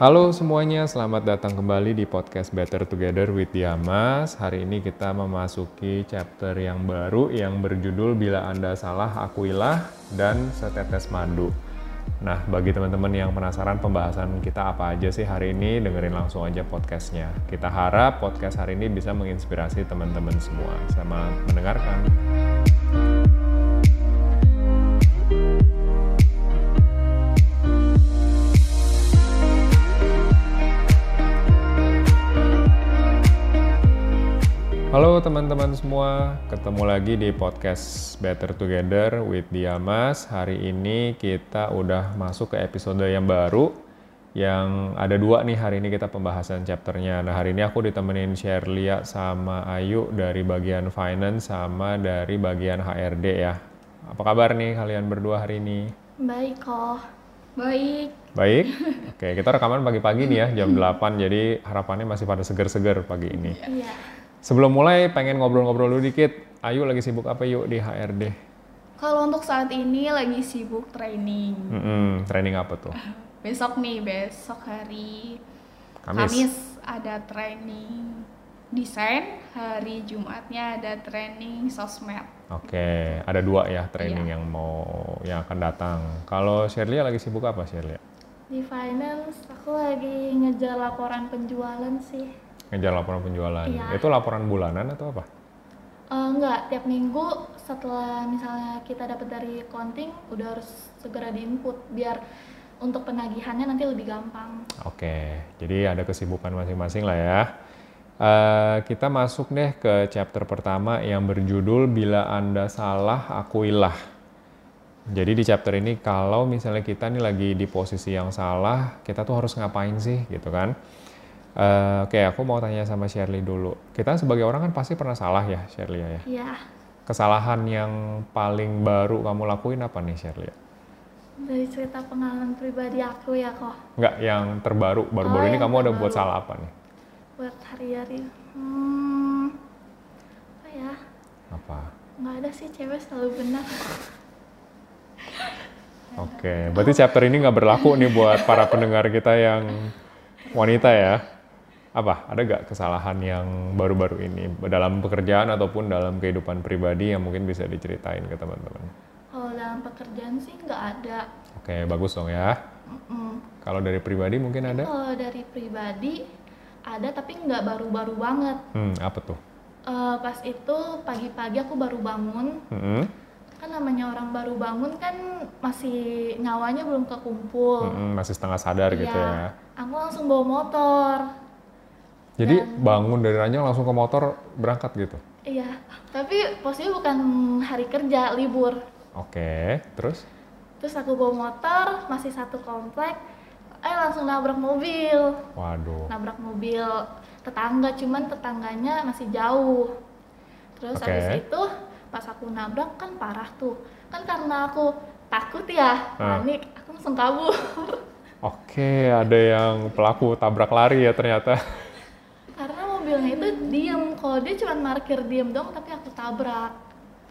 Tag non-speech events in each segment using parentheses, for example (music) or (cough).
Halo semuanya, selamat datang kembali di podcast Better Together with Diamas. Hari ini kita memasuki chapter yang baru yang berjudul Bila Anda Salah Akuilah dan Setetes Madu. Nah, bagi teman-teman yang penasaran pembahasan kita apa aja sih hari ini, dengerin langsung aja podcastnya. Kita harap podcast hari ini bisa menginspirasi teman-teman semua. Selamat mendengarkan. Halo teman-teman semua, ketemu lagi di podcast Better Together with Diamas. Hari ini kita udah masuk ke episode yang baru yang ada dua nih hari ini kita pembahasan chapternya. Nah hari ini aku ditemenin Sherlia sama Ayu dari bagian finance sama dari bagian HRD ya. Apa kabar nih kalian berdua hari ini? Baik kok. Baik. Baik? (laughs) Oke, kita rekaman pagi-pagi nih ya, jam 8, jadi harapannya masih pada seger-seger pagi ini. Iya. Sebelum mulai pengen ngobrol-ngobrol dulu dikit. Ayu lagi sibuk apa yuk di HRD? Kalau untuk saat ini lagi sibuk training. Mm-mm, training apa tuh? (laughs) Besok nih, besok hari Kamis. ada training desain, hari Jumatnya ada training sosmed. Oke, ada dua ya training Iya. yang mau yang akan datang. Kalau Shirley lagi sibuk apa Shirley? Di finance aku lagi ngejar laporan penjualan sih. Ngejar laporan penjualan. Iya. Itu laporan bulanan atau apa? Eh, enggak, tiap minggu setelah misalnya kita dapat dari accounting udah harus segera diinput biar untuk penagihannya nanti lebih gampang. Oke, jadi ada kesibukan masing-masing lah ya. Eh, kita masuk deh ke chapter pertama yang berjudul Bila Anda Salah, Akuilah. Jadi di chapter ini kalau misalnya kita nih lagi di posisi yang salah, kita tuh harus ngapain sih gitu kan? Eh, Oke, aku mau tanya sama Shirley dulu. Kita sebagai orang kan pasti pernah salah ya, Shirley ya. Iya. Kesalahan yang paling baru kamu lakuin apa nih, Shirley? Dari cerita pengalaman pribadi aku ya kok. Enggak, yang terbaru. Baru-baru Oh, ini kamu ada buat terbaru. salah apa nih? buat hari-hari hmm apa ya Apa? nggak ada sih cewek selalu benar Oke, berarti chapter ini nggak berlaku nih buat para pendengar kita yang wanita ya. Apa? Ada nggak kesalahan yang baru-baru ini dalam pekerjaan ataupun dalam kehidupan pribadi yang mungkin bisa diceritain ke teman-teman? kalau dalam pekerjaan sih nggak ada Oke, bagus dong ya. Mm-mm. Kalau dari pribadi mungkin ada? kalau dari pribadi ada tapi nggak baru-baru banget Hmm, apa tuh? Eh, pas itu pagi-pagi aku baru bangun Hmm, kan namanya orang baru bangun kan masih nyawanya belum kekumpul hmm, masih setengah sadar gitu Iya. ya. aku langsung bawa motor Jadi bangun dari ranjang langsung ke motor berangkat gitu. iya tapi posisinya bukan hari kerja libur Oke, terus? Terus aku bawa motor, masih satu komplek, eh langsung nabrak mobil. Waduh. Nabrak mobil tetangga, cuman tetangganya masih jauh. Terus Oke. habis itu pas aku nabrak kan parah tuh. Kan karena aku takut ya, Ah. panik, aku langsung kabur. (laughs) Oke, ada yang pelaku tabrak lari ya ternyata. (laughs) mobilnya itu diem, kalau dia cuma parkir diem dong, tapi aku tabrak.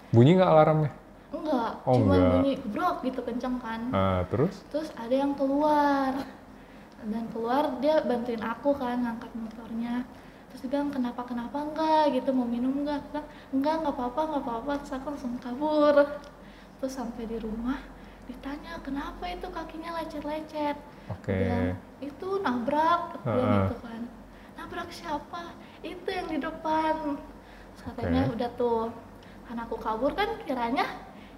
Bunyi nggak alarmnya? Enggak, Oh, cuma enggak. bunyi brok gitu kenceng kan. Ah, terus? terus ada yang keluar dan keluar dia bantuin aku kan ngangkat motornya terus dia bilang kenapa kenapa enggak gitu mau minum enggak bilang, enggak enggak apa-apa enggak apa-apa terus aku langsung kabur terus sampai di rumah ditanya kenapa itu kakinya lecet-lecet bilang, itu nabrak bilang Heeh. gitu kan nabrak siapa itu yang di depan Terus katanya Oke. udah tuh karena aku kabur kan kiranya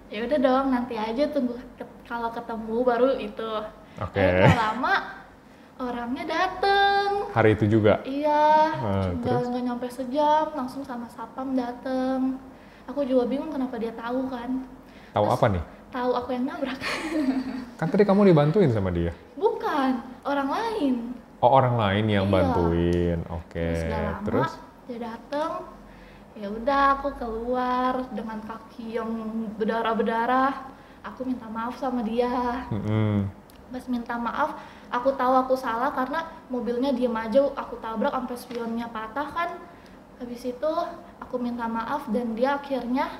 ya udah dong nanti aja tunggu ke- kalau ketemu baru itu Oke. Eh, nggak lama orangnya dateng Hari itu juga. iya Ah, nggak nggak nyampe sejam langsung sama sapam dateng aku juga bingung kenapa dia tahu kan Tahu apa nih? tahu aku yang nabrak (laughs) Kan tadi kamu dibantuin sama dia. bukan orang lain Oh, orang lain yang Iya. bantuin. Oke. terus gak lama Terus? dia dateng ya udah aku keluar dengan kaki yang berdarah berdarah aku minta maaf sama dia Mm-mm. pas minta maaf aku tahu aku salah karena mobilnya diem aja aku tabrak sampai spionnya patah kan habis itu aku minta maaf dan dia akhirnya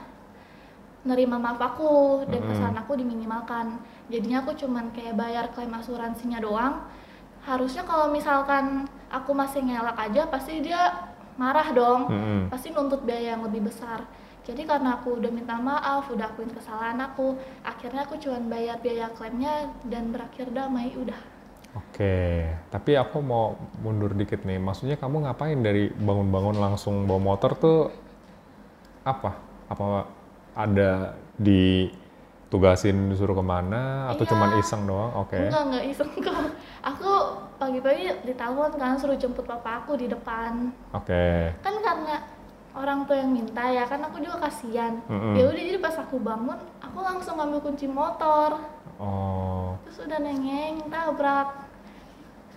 nerima maaf aku dan kesalahan aku diminimalkan jadinya aku cuman kayak bayar klaim asuransinya doang harusnya kalau misalkan aku masih ngelak aja pasti dia marah dong Mm-mm. pasti nuntut biaya yang lebih besar jadi karena aku udah minta maaf udah akuin kesalahan aku akhirnya aku cuma bayar biaya klaimnya dan berakhir damai udah Oke, tapi aku mau mundur dikit nih. Maksudnya kamu ngapain dari bangun-bangun langsung bawa motor tuh apa? Apa ada ditugasin disuruh ke mana atau Iya. cuman iseng doang? Oke. enggak enggak iseng kok aku pagi-pagi ditelepon kan suruh jemput papa aku di depan Oke. kan karena orang tua yang minta ya kan aku juga kasihan Mm-mm. ya udah jadi pas aku bangun aku langsung ngambil kunci motor Oh. terus udah nengeng tabrak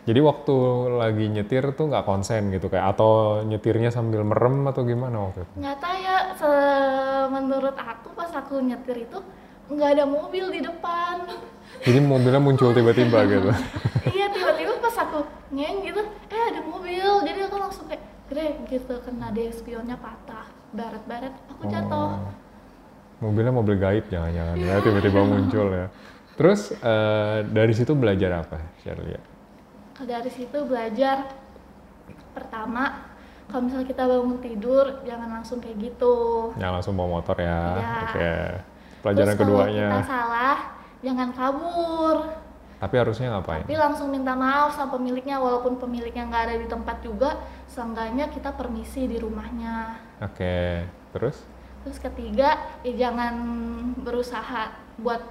Jadi waktu lagi nyetir tuh nggak konsen gitu kayak atau nyetirnya sambil merem atau gimana waktu itu? nyata ya se- menurut aku pas aku nyetir itu nggak ada mobil di depan Jadi mobilnya muncul tiba-tiba gitu. (laughs) iya tiba-tiba pas aku ngeng gitu eh ada mobil jadi aku langsung kayak gede gitu kena dia spionnya patah baret-baret aku jatuh Oh. Mobilnya mobil gaib jangan-jangan ya tiba-tiba muncul ya. Terus eh, dari situ belajar apa, Shirley? dari situ belajar pertama kalau misalnya kita bangun tidur jangan langsung kayak gitu Yang langsung bawa motor ya. Iya. Oke. Pelajaran Terus kalau keduanya. kita salah jangan kabur Tapi harusnya ngapain? tapi langsung minta maaf sama pemiliknya walaupun pemiliknya nggak ada di tempat juga seenggaknya kita permisi di rumahnya Oke. Terus? terus ketiga ya jangan berusaha buat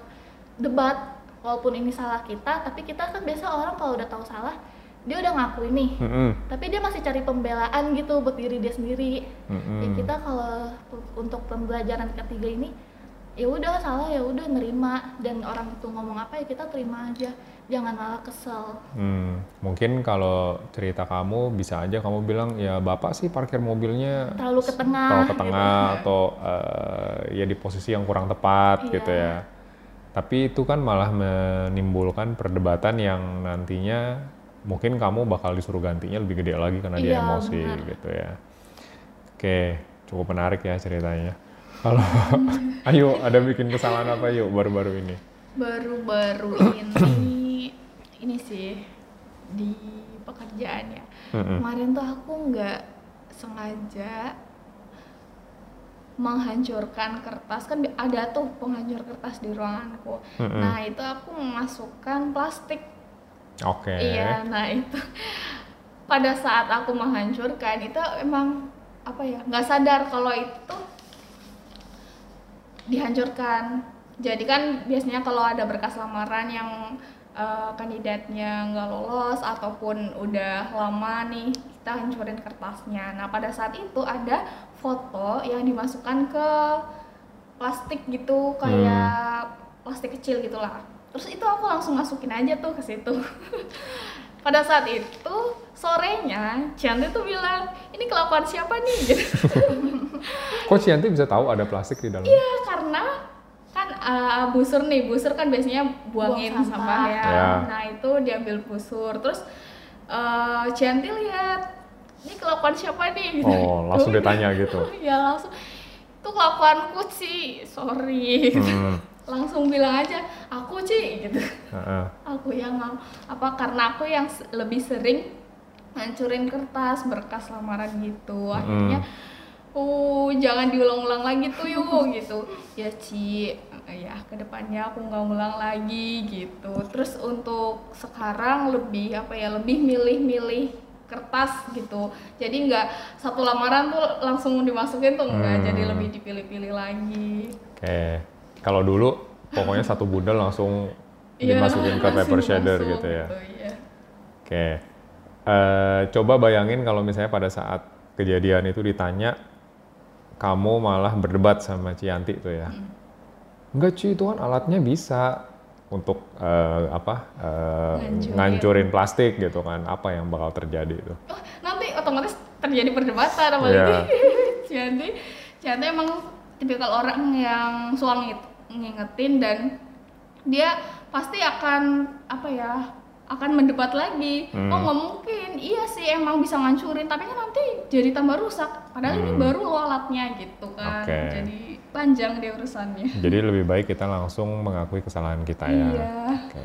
debat walaupun ini salah kita tapi kita kan biasa orang kalau udah tahu salah dia udah ngakuin nih Mm-mm. tapi dia masih cari pembelaan gitu buat diri dia sendiri Mm-mm. ya kita kalau untuk pembelajaran ketiga ini ya udah salah ya udah nerima dan orang itu ngomong apa ya kita terima aja jangan malah kesel Hmm, mungkin kalau cerita kamu bisa aja kamu bilang ya bapak sih parkir mobilnya terlalu ke tengah terlalu ke gitu. tengah atau eh, ya di posisi yang kurang tepat Iya. gitu ya. Tapi itu kan malah menimbulkan perdebatan yang nantinya mungkin kamu bakal disuruh gantinya lebih gede lagi karena dia Iya, emosi benar. gitu ya. Oke, cukup menarik ya ceritanya. Kalau (laughs) ayo ada bikin kesalahan apa yuk baru-baru ini? baru-baru (coughs) ini ini sih di pekerjaan ya Mm-mm. kemarin tuh aku nggak sengaja menghancurkan kertas kan ada tuh penghancur kertas di ruanganku Mm-mm. nah itu aku memasukkan plastik Oke. iya nah itu (laughs) pada saat aku menghancurkan itu emang apa ya nggak sadar kalau itu dihancurkan. Jadi kan biasanya kalau ada berkas lamaran yang eh, kandidatnya nggak lolos ataupun udah lama nih kita hancurin kertasnya. Nah pada saat itu ada foto yang dimasukkan ke plastik gitu kayak plastik kecil gitulah. Terus itu aku langsung masukin aja tuh ke situ (laughs) pada saat itu sorenya Cianti tuh bilang ini kelakuan siapa nih gitu (laughs) Kok Cianti bisa tahu ada plastik di dalam? ya karena kan uh, busur nih busur kan biasanya buangin Buang sampah. sampah. ya Ya. nah itu diambil busur terus uh, Cianti lihat ini kelakuan siapa nih gitu. Oh, langsung ditanya gitu. (laughs) ya langsung itu kelakuanku sih sorry gitu. Hmm. Langsung bilang aja aku sih gitu. Heeh. aku yang apa karena aku yang lebih sering ngancurin kertas berkas lamaran gitu. Akhirnya uh jangan diulang-ulang lagi tuh yuk (laughs) gitu. Ya Ci ya ke depannya aku nggak ulang lagi gitu. Terus untuk sekarang lebih apa ya lebih milih-milih kertas gitu. Jadi nggak satu lamaran tuh langsung dimasukin tuh Hmm. enggak jadi lebih dipilih-pilih lagi. Oke. Kalau dulu pokoknya (laughs) satu bundel langsung Iya, dimasukin ke paper shader masuk gitu ya. iya. Oke. Eh, coba bayangin kalau misalnya pada saat kejadian itu ditanya kamu malah berdebat sama Cianti tuh ya. Hmm. Enggak Ci, itu kan alatnya bisa untuk eh, apa? eh, Ngancurin. ngancurin plastik gitu kan. Apa yang bakal terjadi itu? oh nanti otomatis terjadi perdebatan apalagi Iya. (laughs) Cianti Cianti emang tipikal orang yang suka ngit- ngingetin dan dia pasti akan apa ya akan mendebat lagi Hmm. oh nggak mungkin iya sih emang bisa ngancurin tapi kan nanti jadi tambah rusak padahal ini Hmm. baru lo alatnya gitu kan Oke. jadi panjang deh urusannya Jadi lebih baik kita langsung mengakui kesalahan kita ya. iya Oke.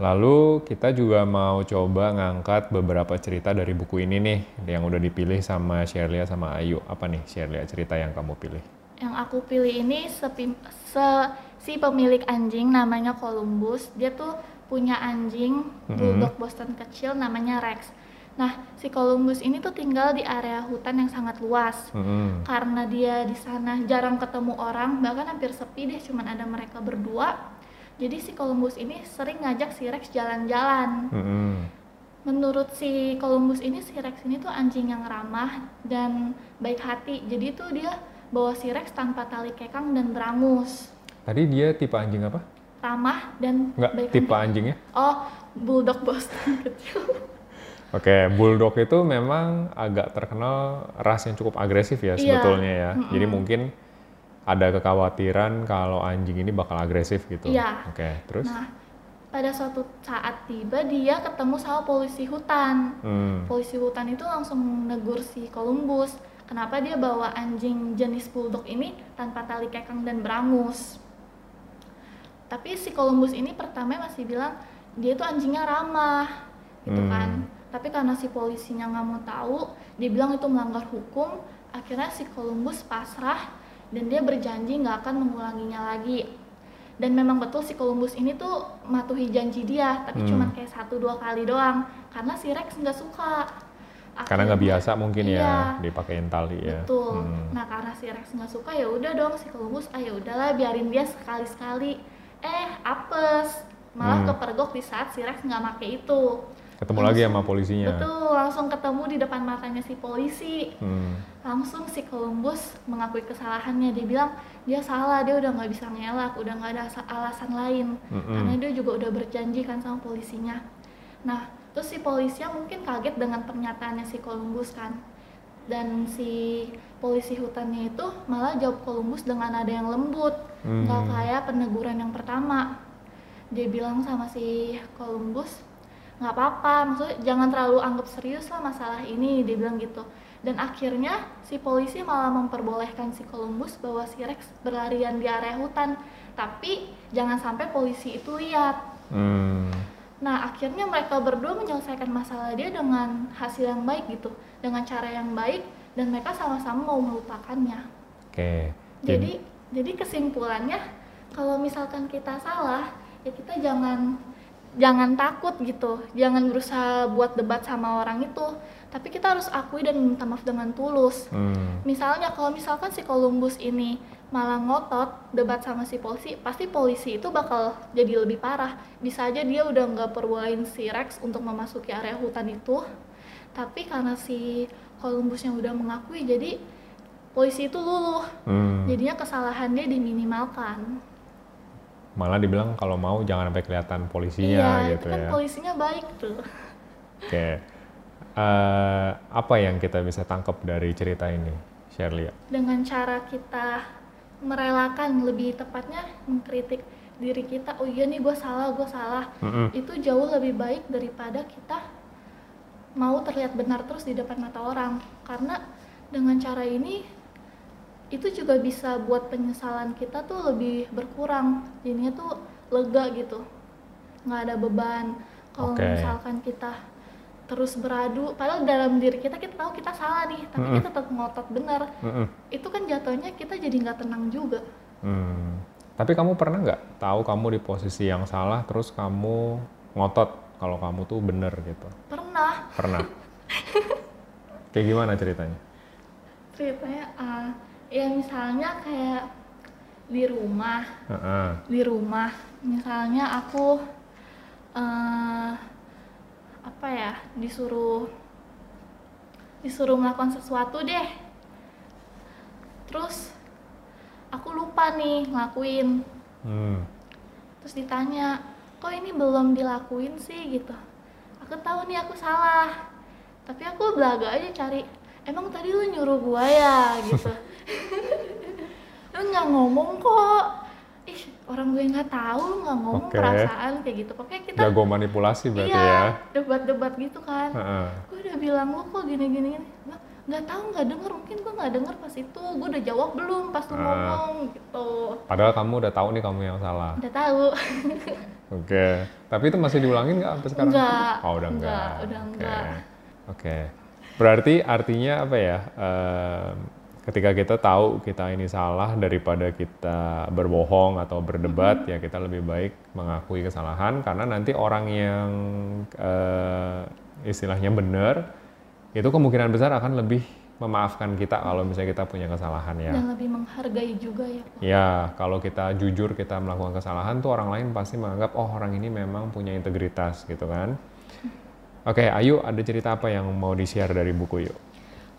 Lalu kita juga mau coba ngangkat beberapa cerita dari buku ini nih yang udah dipilih sama Sherlia sama Ayu. Apa nih Sherlia cerita yang kamu pilih? Yang aku pilih ini sepim, se, si pemilik anjing namanya Columbus. Dia tuh punya anjing bulldog Boston kecil namanya Rex. Nah, si Columbus ini tuh tinggal di area hutan yang sangat luas. Mm-mm. Karena dia di sana jarang ketemu orang, bahkan hampir sepi deh, cuman ada mereka berdua. Jadi si Columbus ini sering ngajak si Rex jalan-jalan. Mm-mm. Menurut si Columbus ini, si Rex ini tuh anjing yang ramah dan baik hati. Jadi tuh dia bawa si Rex tanpa tali kekang dan berangus. Tadi dia tipe anjing apa? Ramah dan Enggak, baik tipe hati. anjingnya? Oh, bulldog Boston (laughs) kecil. Oke, bulldog itu memang agak terkenal ras yang cukup agresif ya Iya. sebetulnya ya. Jadi mungkin ada kekhawatiran kalau anjing ini bakal agresif gitu. Iya. Oke, terus? Nah, pada suatu saat tiba dia ketemu sama polisi hutan. Hmm. Polisi hutan itu langsung negur si Columbus. Kenapa dia bawa anjing jenis bulldog ini tanpa tali kekang dan berangus? Tapi si Columbus ini pertama masih bilang dia itu anjingnya ramah, gitu Hmm. kan. Tapi karena si polisinya nggak mau tahu, dia bilang itu melanggar hukum. Akhirnya si Columbus pasrah dan dia berjanji nggak akan mengulanginya lagi. Dan memang betul si Columbus ini tuh matuhi janji dia, tapi Hmm. cuma kayak satu dua kali doang. Karena si Rex nggak suka. Karena nggak biasa mungkin Iya. ya dipakein tali ya. Betul. Hmm. Nah karena si Rex nggak suka ya udah dong si Columbus, ah ya udahlah biarin dia sekali sekali. Eh apes, malah Hmm. kepergok di saat si Rex nggak make itu. Ketemu lagi sama polisinya. Betul, langsung ketemu di depan matanya si polisi. Hmm. Langsung si Columbus mengakui kesalahannya. Dia bilang dia salah, dia udah nggak bisa ngelak, udah nggak ada asa- alasan lain. Mm-mm. Karena dia juga udah berjanji kan sama polisinya. Nah, terus si polisinya mungkin kaget dengan pernyataannya si Columbus kan. Dan si polisi hutannya itu malah jawab Columbus dengan nada yang lembut, Hmm. nggak kayak peneguran yang pertama. Dia bilang sama si Columbus, nggak apa-apa, maksudnya jangan terlalu anggap serius lah masalah ini, dia bilang gitu. Dan akhirnya si polisi malah memperbolehkan si Columbus bawa si Rex berlarian di area hutan, tapi jangan sampai polisi itu lihat. Hmm. Nah, akhirnya mereka berdua menyelesaikan masalah dia dengan hasil yang baik gitu, dengan cara yang baik dan mereka sama-sama mau melupakannya. Oke. Jadi, jadi kesimpulannya kalau misalkan kita salah, ya kita jangan jangan takut gitu, jangan berusaha buat debat sama orang itu, tapi kita harus akui dan minta maaf dengan tulus. Hmm. Misalnya kalau misalkan si Columbus ini malah ngotot debat sama si polisi, pasti polisi itu bakal jadi lebih parah. Bisa aja dia udah nggak perbolehin si Rex untuk memasuki area hutan itu, tapi karena si Columbusnya udah mengakui, jadi polisi itu luluh. Hmm. Jadinya kesalahan dia diminimalkan. Malah dibilang kalau mau jangan sampai kelihatan polisinya iya, gitu itu kan ya. polisinya baik tuh. Oke. Eh, apa yang kita bisa tangkap dari cerita ini, Sherlia? Dengan cara kita merelakan, lebih tepatnya mengkritik diri kita, oh iya nih gue salah, gue salah. Mm-mm. Itu jauh lebih baik daripada kita mau terlihat benar terus di depan mata orang. Karena dengan cara ini itu juga bisa buat penyesalan kita tuh lebih berkurang. Jadinya tuh lega gitu. nggak ada beban. Kalau Oke. misalkan kita terus beradu, padahal dalam diri kita kita tahu kita salah nih, tapi Mm-mm. kita tetap ngotot benar. Mm-mm. Itu kan jatuhnya kita jadi nggak tenang juga. Hmm. Tapi kamu pernah nggak tahu kamu di posisi yang salah, terus kamu ngotot kalau kamu tuh bener gitu? Pernah Pernah? (laughs) Kayak gimana ceritanya? ceritanya, ah, ya misalnya kayak di rumah, Heeh. di rumah. Misalnya aku eh apa ya disuruh disuruh melakukan sesuatu deh. Terus aku lupa nih ngelakuin. Hmm. terus ditanya kok ini belum dilakuin sih? Gitu. Aku tahu nih aku salah. Tapi aku belaga aja cari emang tadi lu nyuruh gua ya? Gitu (laughs) lu nggak ngomong kok ih orang gue nggak tahu lu nggak ngomong Oke. perasaan kayak gitu pokoknya kita Jago manipulasi berarti iya ya? debat-debat gitu kan Heeh. gue udah bilang lu kok gini gini gini Bilang, nggak tahu nggak denger mungkin gue nggak denger pas itu gue udah jawab belum pas lu Ah. ngomong gitu Padahal kamu udah tahu nih kamu yang salah. udah tahu (laughs) Oke. Tapi itu masih diulangin nggak sampai sekarang? Enggak. Oh udah enggak. Enggak, udah Oke. enggak. Oke. Berarti artinya apa ya? Em, ketika kita tahu kita ini salah daripada kita berbohong atau berdebat ya kita lebih baik mengakui kesalahan karena nanti orang yang eh, istilahnya benar itu kemungkinan besar akan lebih memaafkan kita kalau misalnya kita punya kesalahan ya. dan lebih menghargai juga ya Pak. Ya, kalau kita jujur kita melakukan kesalahan tuh orang lain pasti menganggap oh orang ini memang punya integritas gitu kan. Oke, Ayu ada cerita apa yang mau di-share dari buku yuk?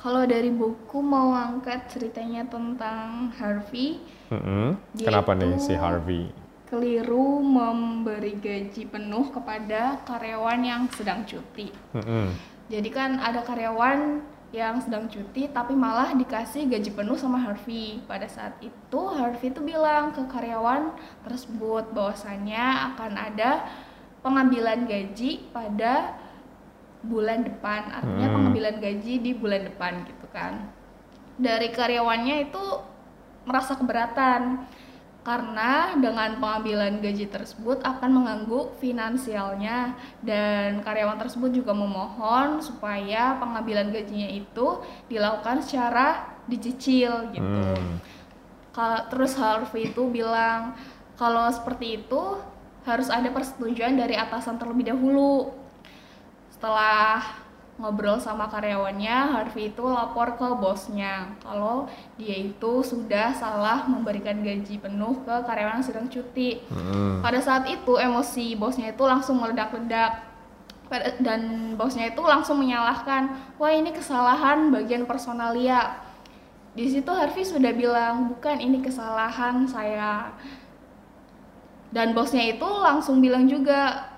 Kalau dari buku mau angkat ceritanya tentang Harvey. Dia Kenapa nih si Harvey? keliru memberi gaji penuh kepada karyawan yang sedang cuti. Mm-mm. Jadi kan ada karyawan yang sedang cuti tapi malah dikasih gaji penuh sama Harvey. Pada saat itu Harvey itu bilang ke karyawan tersebut bahwasannya akan ada pengambilan gaji pada bulan depan. Artinya Hmm. pengambilan gaji di bulan depan gitu kan. Dari karyawannya itu merasa keberatan karena dengan pengambilan gaji tersebut akan mengganggu finansialnya dan karyawan tersebut juga memohon supaya pengambilan gajinya itu dilakukan secara dicicil gitu. Hmm. Kalau terus Harvey itu bilang kalau seperti itu harus ada persetujuan dari atasan terlebih dahulu. Setelah ngobrol sama karyawannya, Harvey itu lapor ke bosnya kalau dia itu sudah salah memberikan gaji penuh ke karyawan yang sedang cuti. Mm-mm. Pada saat itu emosi bosnya itu langsung meledak-ledak dan bosnya itu langsung menyalahkan, wah ini kesalahan bagian personalia. Di situ Harvey sudah bilang bukan ini kesalahan saya. Dan bosnya itu langsung bilang juga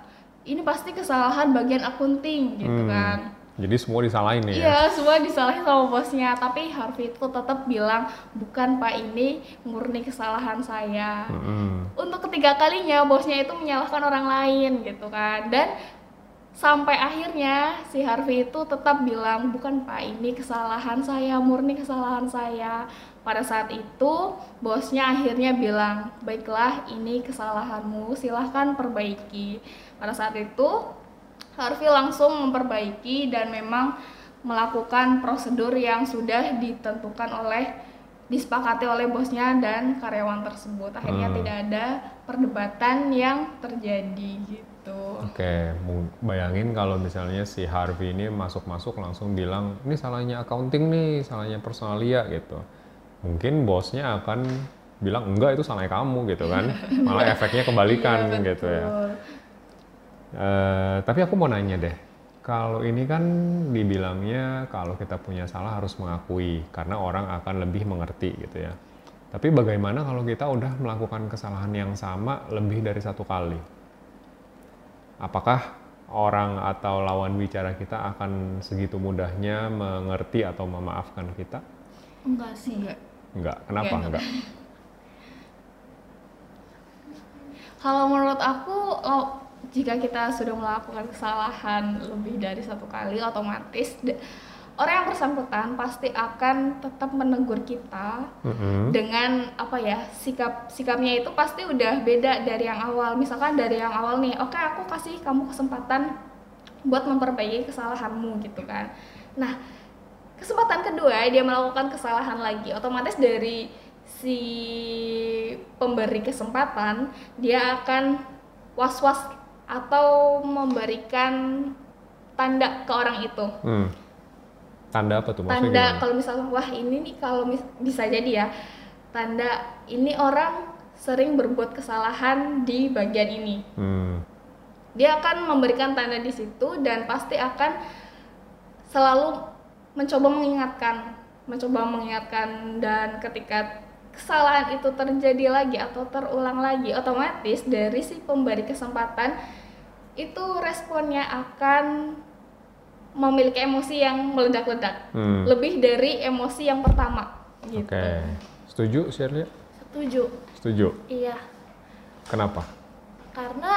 ini pasti kesalahan bagian akunting gitu Hmm. kan. Jadi semua disalahin ya? Iya, semua disalahin sama bosnya, tapi Harvey itu tetap bilang bukan Pak ini murni kesalahan saya Mm-mm. untuk ketiga kalinya bosnya itu menyalahkan orang lain gitu kan dan sampai akhirnya si Harvey itu tetap bilang bukan pak ini kesalahan saya murni kesalahan saya pada saat itu bosnya akhirnya bilang baiklah ini kesalahanmu silahkan perbaiki pada saat itu Harvey langsung memperbaiki dan memang melakukan prosedur yang sudah ditentukan oleh disepakati oleh bosnya dan karyawan tersebut. Akhirnya Hmm. tidak ada perdebatan yang terjadi gitu. Oke, bayangin kalau misalnya si Harvey ini masuk-masuk langsung bilang, ini salahnya accounting nih, salahnya personalia gitu. Mungkin bosnya akan bilang, enggak itu salahnya kamu gitu kan. Malah efeknya kebalikan Iya, gitu ya. betul. Eh, tapi aku mau nanya deh, kalau ini kan dibilangnya kalau kita punya salah harus mengakui karena orang akan lebih mengerti gitu ya. Tapi bagaimana kalau kita udah melakukan kesalahan yang sama lebih dari satu kali? Apakah orang atau lawan bicara kita akan segitu mudahnya mengerti atau memaafkan kita? enggak sih Enggak. Enggak. Kenapa Enggak. enggak? Kalau menurut aku lo- jika kita sudah melakukan kesalahan lebih dari satu kali otomatis orang yang bersangkutan pasti akan tetap menegur kita Mm-mm. dengan apa ya sikap sikapnya itu pasti udah beda dari yang awal misalkan dari yang awal nih oke aku kasih kamu kesempatan buat memperbaiki kesalahanmu gitu kan nah kesempatan kedua dia melakukan kesalahan lagi otomatis dari si pemberi kesempatan dia akan was-was atau memberikan tanda ke orang itu Hmm. Tanda apa tuh? Maksudnya tanda kalau misalnya wah ini nih kalau mis- bisa jadi ya tanda ini orang sering berbuat kesalahan di bagian ini Hmm. dia akan memberikan tanda di situ dan pasti akan selalu mencoba mengingatkan mencoba mengingatkan dan ketika kesalahan itu terjadi lagi atau terulang lagi otomatis dari si pemberi kesempatan itu responnya akan memiliki emosi yang meledak-ledak Hmm. lebih dari emosi yang pertama gitu Oke. Setuju, Shirley? setuju Setuju. iya Kenapa? karena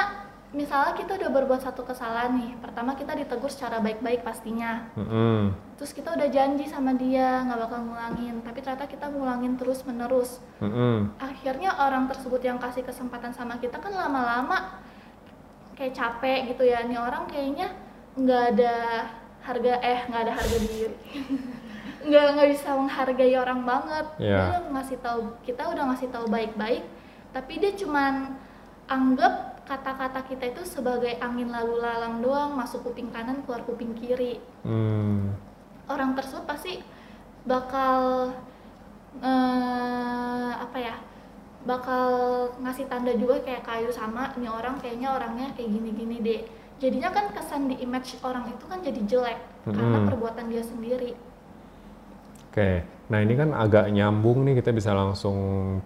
misalnya kita udah berbuat satu kesalahan nih pertama kita ditegur secara baik-baik pastinya Mm-mm. terus kita udah janji sama dia nggak bakal ngulangin tapi ternyata kita ngulangin terus menerus Mm-mm. akhirnya orang tersebut yang kasih kesempatan sama kita kan lama-lama kayak capek gitu ya nih orang kayaknya nggak ada harga eh nggak ada harga diri (laughs) nggak nggak bisa menghargai orang banget Iya. dia ngasih tahu kita udah ngasih tahu baik-baik tapi dia cuman anggap kata-kata kita itu sebagai angin lalu lalang doang masuk kuping kanan keluar kuping kiri Hmm. orang tersebut pasti bakal eh, apa ya bakal ngasih tanda juga kayak kayu sama nih orang kayaknya orangnya kayak gini-gini deh jadinya kan kesan di image orang itu kan jadi jelek karena Mm-mm. perbuatan dia sendiri Oke, nah ini kan agak nyambung nih kita bisa langsung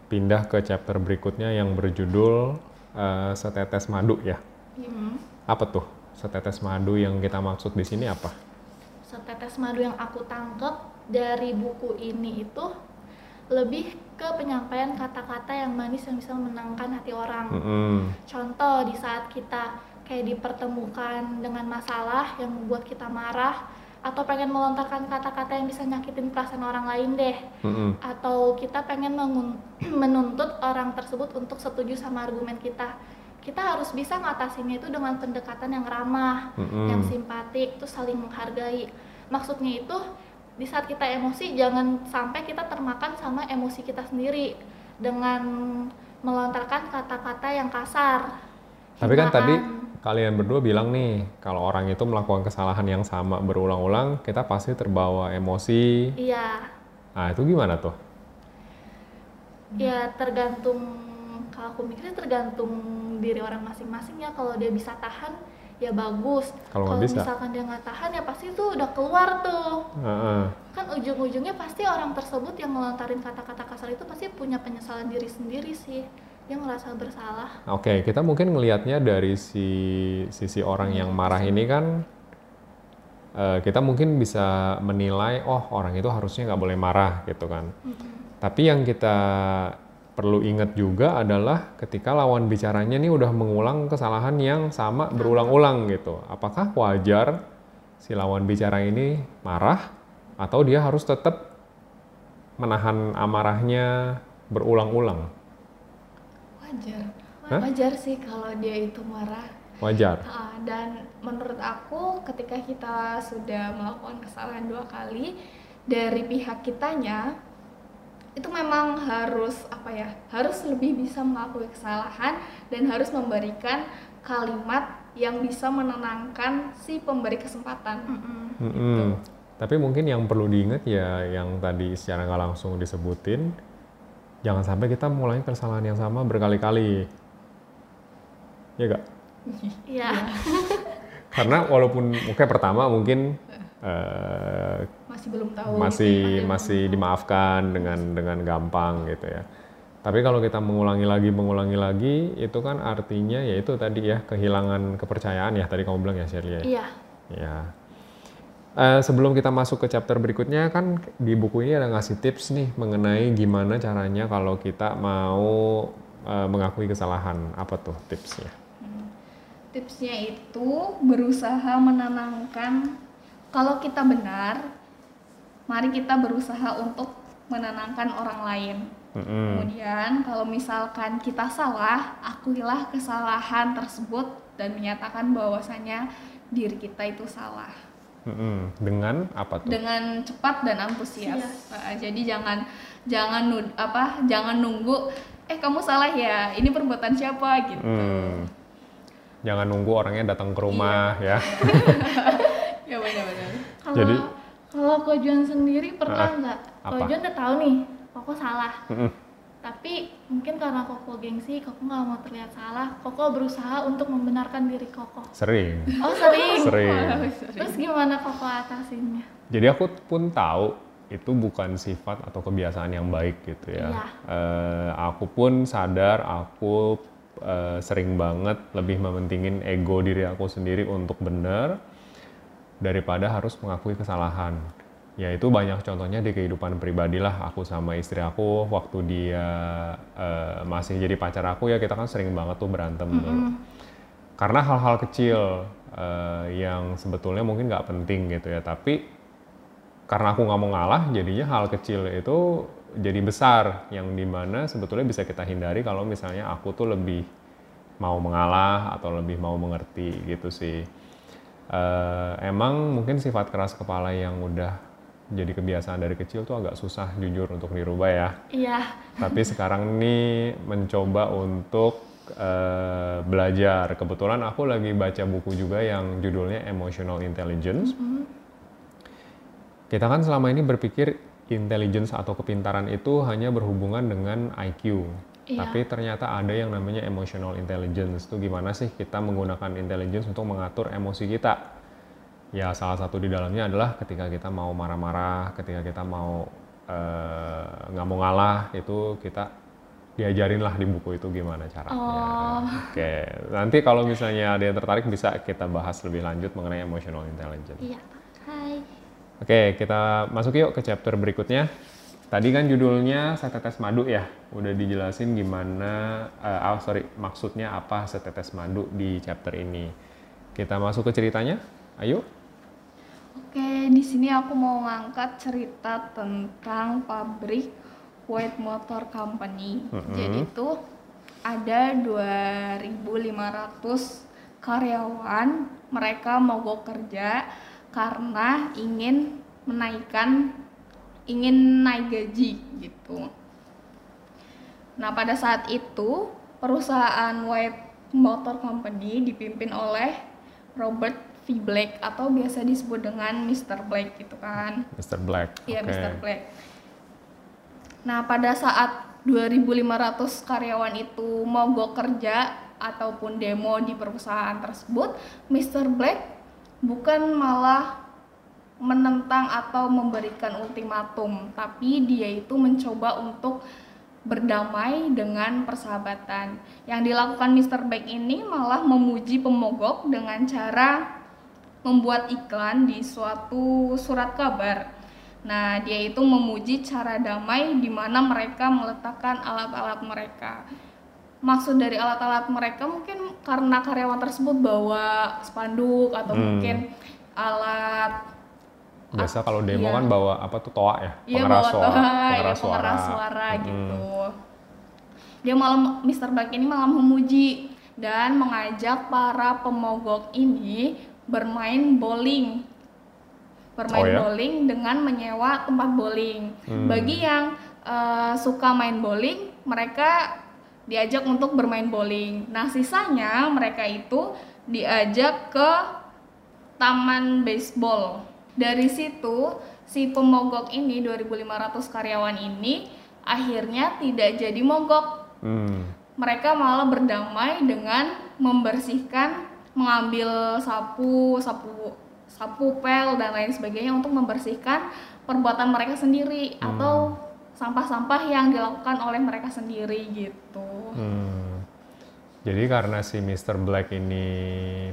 pindah ke chapter berikutnya yang berjudul eh, setetes madu ya. Hmm. Apa tuh setetes madu yang kita maksud di sini apa? setetes madu yang aku tangkep dari buku ini itu lebih ke penyampaian kata-kata yang manis yang bisa menenangkan hati orang Mm-mm. Contoh di saat kita kayak dipertemukan dengan masalah yang membuat kita marah atau pengen melontarkan kata-kata yang bisa nyakitin perasaan orang lain deh Mm-mm. atau kita pengen mengun- (clears throat) menuntut orang tersebut untuk setuju sama argumen kita kita harus bisa ngatasinnya itu dengan pendekatan yang ramah Mm-mm. yang simpatik terus saling menghargai maksudnya itu di saat kita emosi jangan sampai kita termakan sama emosi kita sendiri dengan melontarkan kata-kata yang kasar Tapi kan tadi kalian berdua bilang nih kalau orang itu melakukan kesalahan yang sama berulang-ulang, kita pasti terbawa emosi. iya Nah itu gimana tuh? ya tergantung kalau aku mikirnya tergantung diri orang masing-masing ya kalau dia bisa tahan ya bagus Kalau bisa? misalkan dia nggak tahan ya pasti tuh udah keluar tuh Heeh. kan ujung-ujungnya pasti orang tersebut yang melontarin kata-kata kasar itu pasti punya penyesalan diri sendiri sih dia merasa bersalah Oke, kita mungkin ngelihatnya dari si sisi orang yang marah ini kan eh, kita mungkin bisa menilai oh orang itu harusnya nggak boleh marah gitu kan. Tapi yang kita perlu ingat juga adalah ketika lawan bicaranya nih udah mengulang kesalahan yang sama berulang-ulang gitu. Apakah wajar si lawan bicara ini marah atau dia harus tetap menahan amarahnya berulang-ulang? Wajar Hah? wajar sih kalau dia itu marah Wajar. Ah, dan menurut aku ketika kita sudah melakukan kesalahan dua kali dari pihak kitanya itu memang harus apa ya harus lebih bisa mengakui kesalahan dan harus memberikan kalimat yang bisa menenangkan si pemberi kesempatan Mm-mm. Tapi mungkin yang perlu diingat ya yang tadi secara nggak langsung disebutin, jangan sampai kita mulai kesalahan yang sama berkali-kali. Ya gak? iya (laughs) Karena walaupun mungkin pertama mungkin eh, masih belum tahu masih masih dimaafkan dengan dengan gampang gitu ya. Tapi kalau kita mengulangi lagi mengulangi lagi itu kan artinya ya itu tadi ya kehilangan kepercayaan ya tadi kamu bilang ya Shirley ya. iya Ya. Eh, sebelum kita masuk ke chapter berikutnya kan di buku ini ada ngasih tips nih mengenai gimana caranya kalau kita mau eh, mengakui kesalahan. Apa tuh tipsnya? tipsnya itu berusaha menenangkan kalau kita benar mari kita berusaha untuk menenangkan orang lain Mm-mm. kemudian kalau misalkan kita salah akuilah kesalahan tersebut dan menyatakan bahwasanya diri kita itu salah Mm-mm. Dengan apa tuh? dengan cepat dan antusias Nah, jadi jangan jangan nud- apa jangan nunggu eh kamu salah ya ini perbuatan siapa gitu Hmm. Jangan nunggu orangnya datang ke rumah ya. (laughs) ya benar-benar kalau Jadi- kalau Kojuan sendiri pernah Ah, nggak apa? Kojuan udah tahu nih Koko salah Mm-mm. Tapi mungkin karena Koko gengsi Koko nggak mau terlihat salah Koko berusaha untuk membenarkan diri Koko Sering. oh sering Sering. terus gimana Koko atasinnya Jadi aku pun tahu itu bukan sifat atau kebiasaan yang baik gitu ya. Iya. Eh, aku pun sadar aku eh, sering banget lebih mementingin ego diri aku sendiri untuk benar daripada harus mengakui kesalahan. Ya itu banyak contohnya di kehidupan pribadi lah aku sama istri aku waktu dia eh, masih jadi pacar aku ya kita kan sering banget tuh berantem. dulu. karena hal-hal kecil uh, yang sebetulnya mungkin nggak penting gitu ya tapi karena aku nggak mau ngalah jadinya hal kecil itu jadi besar yang di mana sebetulnya bisa kita hindari kalau misalnya aku tuh lebih mau mengalah atau lebih mau mengerti gitu sih uh, emang mungkin sifat keras kepala yang udah jadi kebiasaan dari kecil tuh agak susah jujur untuk dirubah ya. Iya. Tapi sekarang ini mencoba untuk uh, belajar. Kebetulan aku lagi baca buku juga yang judulnya Emotional Intelligence. Mm -hmm. Kita kan selama ini berpikir intelligence atau kepintaran itu hanya berhubungan dengan IQ. Iya. Tapi ternyata ada yang namanya emotional intelligence. Itu gimana sih kita menggunakan intelligence untuk mengatur emosi kita? Ya salah satu di dalamnya adalah ketika kita mau marah-marah, ketika kita mau eh, nggak uh, mau ngalah itu kita diajarin lah di buku itu gimana caranya. Oh. Oke, nanti kalau misalnya ada yang tertarik bisa kita bahas lebih lanjut mengenai emotional intelligence. Iya. Hai. Oke, kita masuk yuk ke chapter berikutnya. Tadi kan judulnya setetes madu ya, udah dijelasin gimana, uh, oh sorry, maksudnya apa setetes madu di chapter ini. Kita masuk ke ceritanya, ayo. Oke, di sini aku mau ngangkat cerita tentang pabrik White Motor Company. Mm-hmm. Jadi itu ada 2.500 karyawan, mereka mogok kerja karena ingin menaikkan ingin naik gaji gitu. Nah, pada saat itu perusahaan White Motor Company dipimpin oleh Robert V Black atau biasa disebut dengan Mr. Black gitu kan. Mr. Black. Iya, okay. Mr. Black. Nah, pada saat 2.500 karyawan itu mogok kerja ataupun demo di perusahaan tersebut, Mr. Black bukan malah menentang atau memberikan ultimatum, tapi dia itu mencoba untuk berdamai dengan persahabatan. Yang dilakukan Mr. Black ini malah memuji pemogok dengan cara membuat iklan di suatu surat kabar. Nah, dia itu memuji cara damai di mana mereka meletakkan alat-alat mereka. Maksud dari alat-alat mereka mungkin karena karyawan tersebut bawa spanduk atau hmm. mungkin alat biasa kalau demo iya. kan bawa apa tuh toa ya iya, pengeras suara toa, pengeras iya, suara, pengeras suara hmm. gitu dia malam Mr. Black ini malah memuji dan mengajak para pemogok ini bermain bowling bermain oh, ya? bowling dengan menyewa tempat bowling hmm. bagi yang uh, suka main bowling mereka diajak untuk bermain bowling nah sisanya mereka itu diajak ke taman baseball dari situ si pemogok ini 2500 karyawan ini akhirnya tidak jadi mogok hmm. mereka malah berdamai dengan membersihkan mengambil sapu, sapu sapu pel dan lain sebagainya untuk membersihkan perbuatan mereka sendiri hmm. atau sampah-sampah yang dilakukan oleh mereka sendiri gitu. Hmm. Jadi karena si Mr. Black ini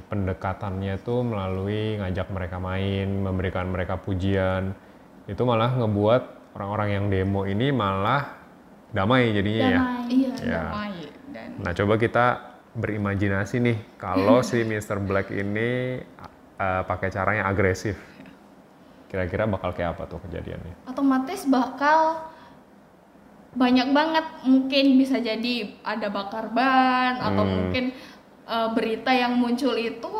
pendekatannya tuh melalui ngajak mereka main, memberikan mereka pujian, itu malah ngebuat orang-orang yang demo ini malah damai jadinya damai. ya. Iya, ya. damai. Dan... Nah, coba kita berimajinasi nih kalau (laughs) si Mr. Black ini uh, pakai caranya agresif. Kira-kira bakal kayak apa tuh kejadiannya? Otomatis bakal banyak banget mungkin bisa jadi ada bakar ban hmm. atau mungkin uh, berita yang muncul itu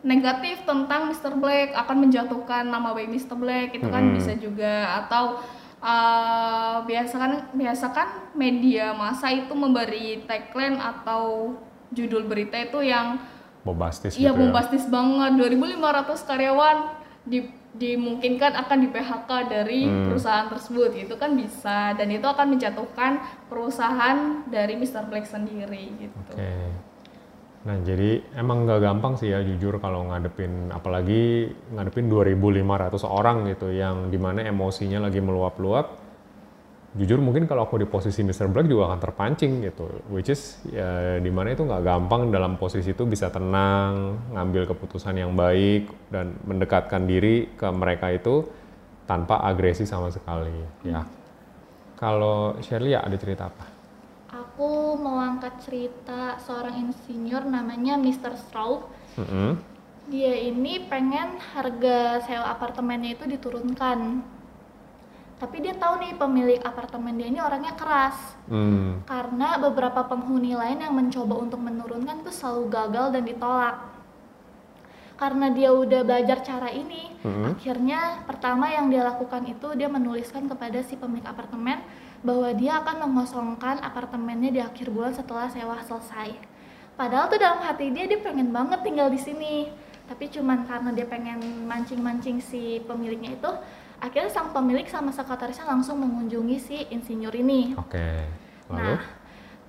negatif tentang Mr. Black akan menjatuhkan nama baik Mr. Black itu kan hmm. bisa juga atau uh, biasakan biasakan media masa itu memberi tagline atau judul berita itu yang bombastis iya gitu ya. bombastis ya. banget 2500 karyawan di dimungkinkan akan di PHK dari hmm. perusahaan tersebut itu kan bisa dan itu akan menjatuhkan perusahaan dari Mr. Black sendiri gitu. Okay. Nah jadi emang nggak gampang sih ya jujur kalau ngadepin apalagi ngadepin 2.500 orang gitu yang di mana emosinya lagi meluap-luap jujur mungkin kalau aku di posisi Mr. Black juga akan terpancing gitu which is ya di mana itu nggak gampang dalam posisi itu bisa tenang ngambil keputusan yang baik dan mendekatkan diri ke mereka itu tanpa agresi sama sekali ya kalau Shirley ya ada cerita apa? Aku mau angkat cerita seorang insinyur namanya Mr. Straub. Mm-mm. Dia ini pengen harga sewa apartemennya itu diturunkan. Tapi dia tahu nih pemilik apartemen dia ini orangnya keras. Hmm. Karena beberapa penghuni lain yang mencoba untuk menurunkan itu selalu gagal dan ditolak. Karena dia udah belajar cara ini, Mhm. akhirnya pertama yang dia lakukan itu dia menuliskan kepada si pemilik apartemen bahwa dia akan mengosongkan apartemennya di akhir bulan setelah sewa selesai. Padahal tuh dalam hati dia dia pengen banget tinggal di sini, tapi cuman karena dia pengen mancing-mancing si pemiliknya itu, akhirnya sang pemilik sama sekretarisnya langsung mengunjungi si insinyur ini. Oke. Lalu? Nah,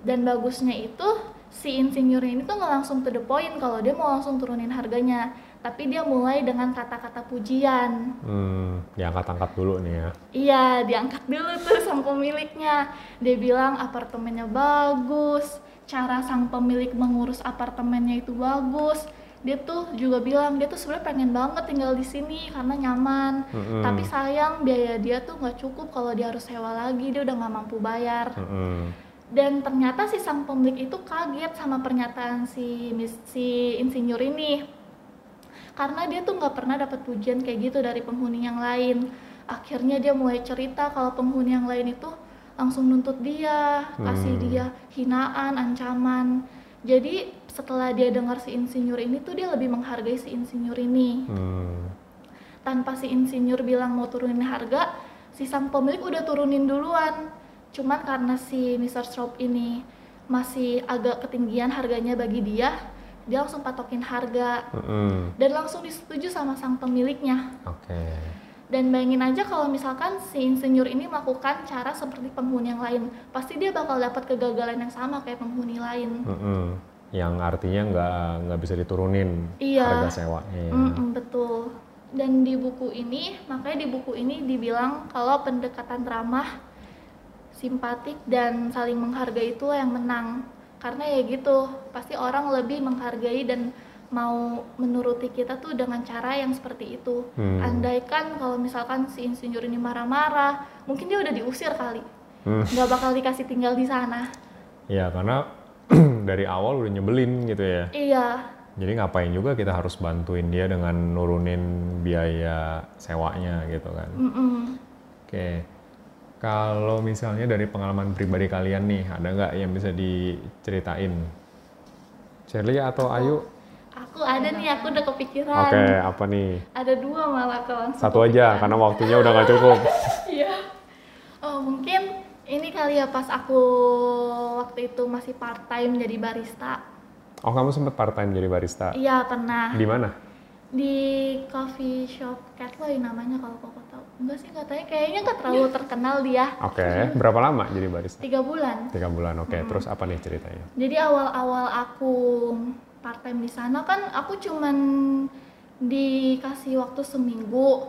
dan bagusnya itu si insinyur ini tuh nggak langsung to the point kalau dia mau langsung turunin harganya, tapi dia mulai dengan kata-kata pujian. Hmm, diangkat-angkat dulu nih ya. Iya, diangkat dulu tuh sang pemiliknya. Dia bilang apartemennya bagus, cara sang pemilik mengurus apartemennya itu bagus. Dia tuh juga bilang dia tuh sebenarnya pengen banget tinggal di sini karena nyaman. Mm-mm. Tapi sayang biaya dia tuh nggak cukup kalau dia harus sewa lagi, dia udah nggak mampu bayar. Mm-mm. Dan ternyata si sang pemilik itu kaget sama pernyataan si si insinyur ini. Karena dia tuh nggak pernah dapat pujian kayak gitu dari penghuni yang lain. Akhirnya dia mulai cerita kalau penghuni yang lain itu langsung nuntut dia, kasih Hmm. dia hinaan, ancaman. Jadi setelah dia dengar si insinyur ini tuh dia lebih menghargai si insinyur ini Hmm. tanpa si insinyur bilang mau turunin harga, si sang pemilik udah turunin duluan. Cuman karena si Mr. Straub ini masih agak ketinggian harganya bagi dia, dia langsung patokin harga Mm-mm. dan langsung disetujui sama sang pemiliknya. Oke. Dan bayangin aja kalau misalkan si insinyur ini melakukan cara seperti penghuni yang lain, pasti dia bakal dapat kegagalan yang sama kayak penghuni lain. Mm-mm. Yang artinya nggak nggak bisa diturunin Iya. harga sewanya. ya. Mm-mm, betul. Dan di buku ini, makanya di buku ini dibilang kalau pendekatan ramah, simpatik dan saling menghargai itu yang menang. Karena ya gitu, pasti orang lebih menghargai dan mau menuruti kita tuh dengan cara yang seperti itu. Hmm. Andaikan kalau misalkan si insinyur ini marah-marah, mungkin dia udah diusir kali. Hmm. Nggak bakal dikasih tinggal di sana. Ya karena (clears throat) dari awal udah nyebelin gitu ya. Iya, Jadi ngapain juga kita harus bantuin dia dengan nurunin biaya sewanya gitu kan. mm-mm. Oke. Kalau misalnya dari pengalaman pribadi kalian nih, ada nggak yang bisa diceritain? Shirley atau Ayu? Aku ada nih, aku udah kepikiran. Oke, apa nih? Ada dua malah kalau Satu aja, karena waktunya udah nggak cukup. (laughs) Iya. Oh mungkin ini kali ya pas aku waktu itu masih part time jadi barista. Oh, kamu sempet part time jadi barista? Iya pernah Di mana? di coffee shop Catloy namanya kalau koko tahu. Enggak sih katanya kayaknya nggak terlalu terkenal dia. Oke, berapa lama jadi barista? Tiga bulan. Tiga bulan, oke. Terus apa nih ceritanya? Jadi awal-awal aku part time di sana kan aku cuman dikasih waktu seminggu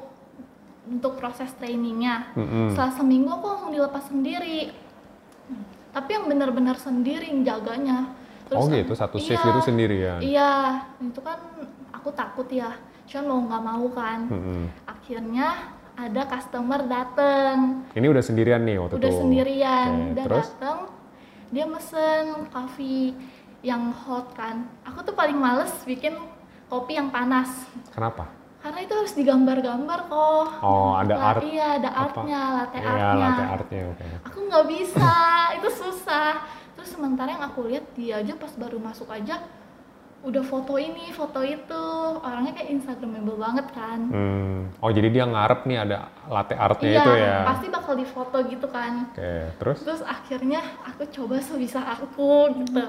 untuk proses trainingnya. Mm-mm. Setelah seminggu aku langsung dilepas sendiri. Tapi yang benar-benar sendiri yang jaganya. Oh kan- gitu, satu shift iya, itu sendirian? Iya, itu kan aku takut ya. Cuman mau nggak mau kan. Mm-mm. Akhirnya ada customer dateng Ini udah sendirian nih waktu udah itu? sendirian Oke, udah terus? dateng dia mesen kopi yang hot kan aku tuh paling males bikin kopi yang panas Kenapa? Karena itu harus digambar-gambar kok Oh, ada Lah, art. iya ada apa? artnya latte Iya, artnya latte artnya, oke. aku nggak bisa (laughs) itu susah terus sementara yang aku lihat dia aja pas baru masuk aja udah foto ini foto itu orangnya kayak instagramable banget kan Hmm. Oh jadi dia ngarep nih ada latte artnya iya itu ya? pasti bakal difoto gitu kan Oke, terus? terus akhirnya aku coba sebisa aku gitu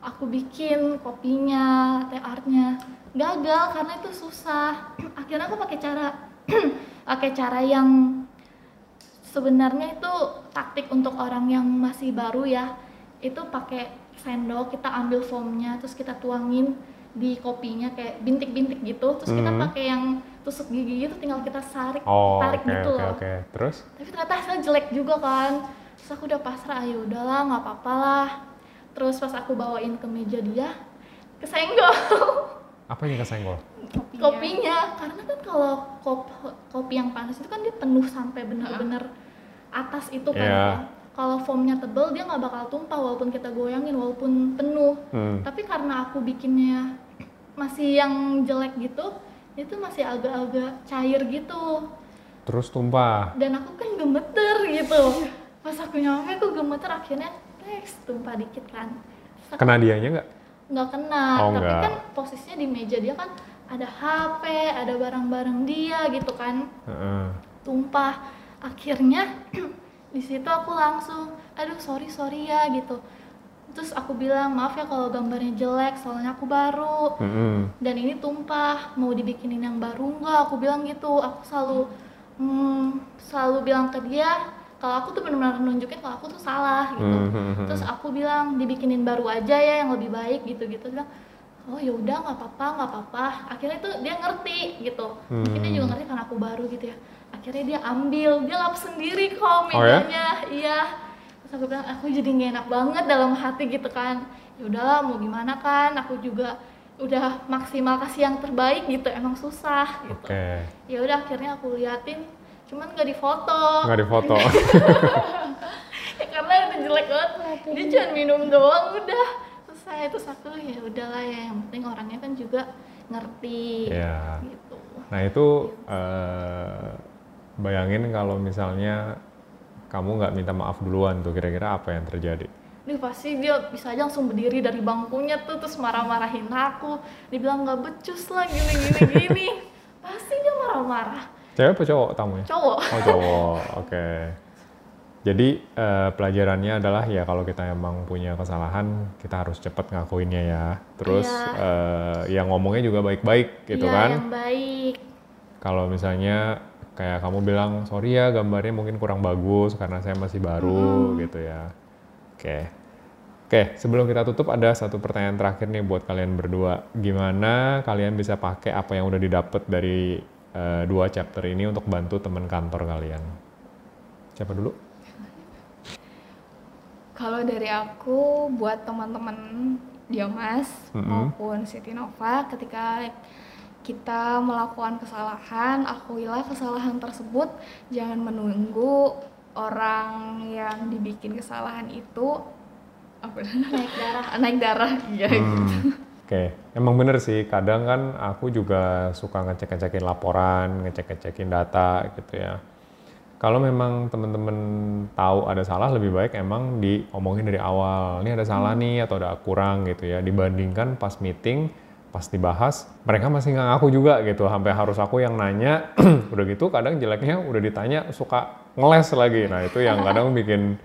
aku bikin kopinya latte artnya gagal karena itu susah. Akhirnya aku pakai cara (clears throat) pakai cara yang sebenarnya itu taktik untuk orang yang masih baru ya. Itu pakai sendok kita ambil foamnya terus kita tuangin di kopinya kayak bintik-bintik gitu. Terus kita Mhm. pakai yang tusuk gigi gitu tinggal kita sarik Oh, tarik oke, gitu oke, loh. oke. Terus? tapi ternyata hasilnya jelek juga kan. Terus aku udah pasrah ayo udahlah nggak apa-apa lah. Terus pas aku bawain ke meja dia kesenggol (laughs) Apa yang kesenggol? kopinya karena kan kalau kop- kopi yang panas itu kan dia penuh sampai bener-bener atas itu kan Iya. ya. kalau foamnya tebel dia nggak bakal tumpah walaupun kita goyangin walaupun penuh Hmm. tapi karena aku bikinnya masih yang jelek gitu itu masih agak-agak cair gitu Terus tumpah. dan aku kan gemeter gitu pas aku nyampe aku gemeter akhirnya Rex tumpah dikit kan Kena dianya nggak? Nggak kena Oh, tapi nggak. kan posisinya di meja dia kan ada HP ada barang-barang dia gitu kan. Heeh. tumpah. Akhirnya (clears throat) di situ aku langsung aduh sorry sorry ya gitu. Terus aku bilang maaf ya kalau gambarnya jelek soalnya aku baru. Mm-mm. dan ini tumpah. Mau dibikinin yang baru nggak? Aku bilang gitu. Aku selalu hmm, selalu bilang ke dia kalau aku tuh benar-benar nunjukin kalau aku tuh salah gitu. Mhm. terus aku bilang dibikinin baru aja ya yang lebih baik gitu gitu bilang oh ya udah nggak apa-apa nggak apa-apa. Akhirnya tuh dia ngerti gitu. Mungkin dia juga Hmm. ngerti karena aku baru gitu ya. Akhirnya dia ambil dia lap sendiri kok Oh ya? iya. Terus aku bilang aku jadi nggak enak banget dalam hati gitu kan. Ya udahlah mau gimana kan? Aku juga udah maksimal kasih yang terbaik gitu. Emang susah gitu. Oke. ya udah akhirnya aku liatin cuman nggak difoto. Nggak difoto. (laughs) ya, karena udah jelek banget. Dia cuma minum doang udah. Selesai terus aku ya udahlah ya yang penting orangnya kan juga ngerti. Iya. gitu. Nah itu eh, bayangin kalau misalnya kamu nggak minta maaf duluan tuh kira-kira apa yang terjadi? Duh pasti dia bisa aja langsung berdiri dari bangkunya tuh terus marah-marahin aku. Dibilang nggak becus lah gini gini gini. (laughs) Pasti dia marah-marah Cewek apa cowok tamunya? cowok Oh cowok, (laughs) oke. Jadi eh, pelajarannya adalah ya kalau kita emang punya kesalahan kita harus cepet ngakuinnya ya. Terus eh, yang ngomongnya juga baik-baik gitu Iya, kan. yang baik Kalau misalnya kayak kamu bilang sorry ya gambarnya mungkin kurang bagus karena saya masih baru gitu ya. Oke. Oke, sebelum kita tutup ada satu pertanyaan terakhir nih buat kalian berdua. Gimana kalian bisa pakai apa yang udah didapat dari eh, dua chapter ini untuk bantu teman kantor kalian? Siapa dulu? Kalau dari aku buat teman-teman Diamas Mm-mm. maupun Siti Nova ketika kita melakukan kesalahan, akuilah kesalahan tersebut, jangan menunggu orang yang dibikin kesalahan itu apa (laughs) naik darah naik darah iya Hmm, Oke, emang bener sih. Kadang kan aku juga suka ngecek-ngecekin laporan, ngecek-ngecekin data gitu ya. Kalau memang teman-teman tahu ada salah, lebih baik emang diomongin dari awal. Ini ada salah nih atau ada kurang gitu ya. Dibandingkan pas meeting, pas dibahas, mereka masih nggak ngaku juga gitu. Sampai harus aku yang nanya. (clears throat) udah gitu kadang jeleknya udah ditanya suka ngeles lagi. Nah itu yang kadang bikin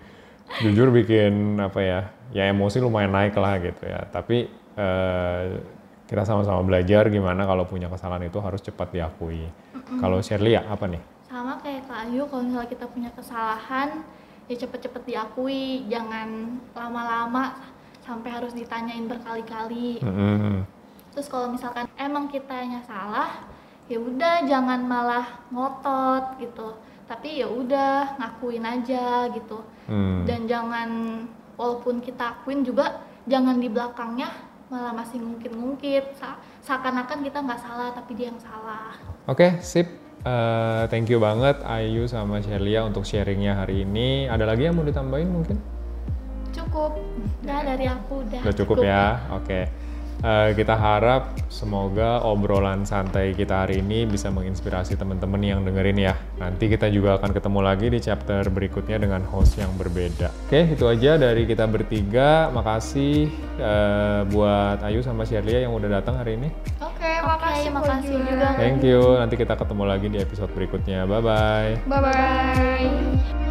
jujur bikin apa ya ya emosi lumayan naik lah gitu ya tapi eh, kita sama-sama belajar gimana kalau punya kesalahan itu harus cepat diakui. Kalau Shirley ya apa nih? Sama kayak Kak Ayu kalau misalnya kita punya kesalahan ya cepet-cepet diakui. Jangan lama-lama sampai harus ditanyain berkali-kali. Mm-mm. terus kalau misalkan emang kitanya salah ya udah jangan malah ngotot gitu. Tapi ya udah ngakuin aja gitu. Hmm. dan jangan walaupun kita akuin juga jangan di belakangnya malah masih ngungkit-ngungkit seakan-akan kita nggak salah tapi dia yang salah. Oke sip. Eh, thank you banget Ayu sama Shelia untuk sharingnya hari ini. Ada lagi yang mau ditambahin mungkin? Cukup. Nah dari aku udah udah cukup. ya? Oke Eh, kita harap semoga obrolan santai kita hari ini bisa menginspirasi teman-teman yang dengerin ya. Nanti kita juga akan ketemu lagi di chapter berikutnya dengan host yang berbeda. Oke, itu aja dari kita bertiga. Makasih eh, buat Ayu sama Shirley yang udah datang hari ini. oke Oke, makasih makasih juga. Thank you. Nanti kita ketemu lagi di episode berikutnya. Bye bye. bye bye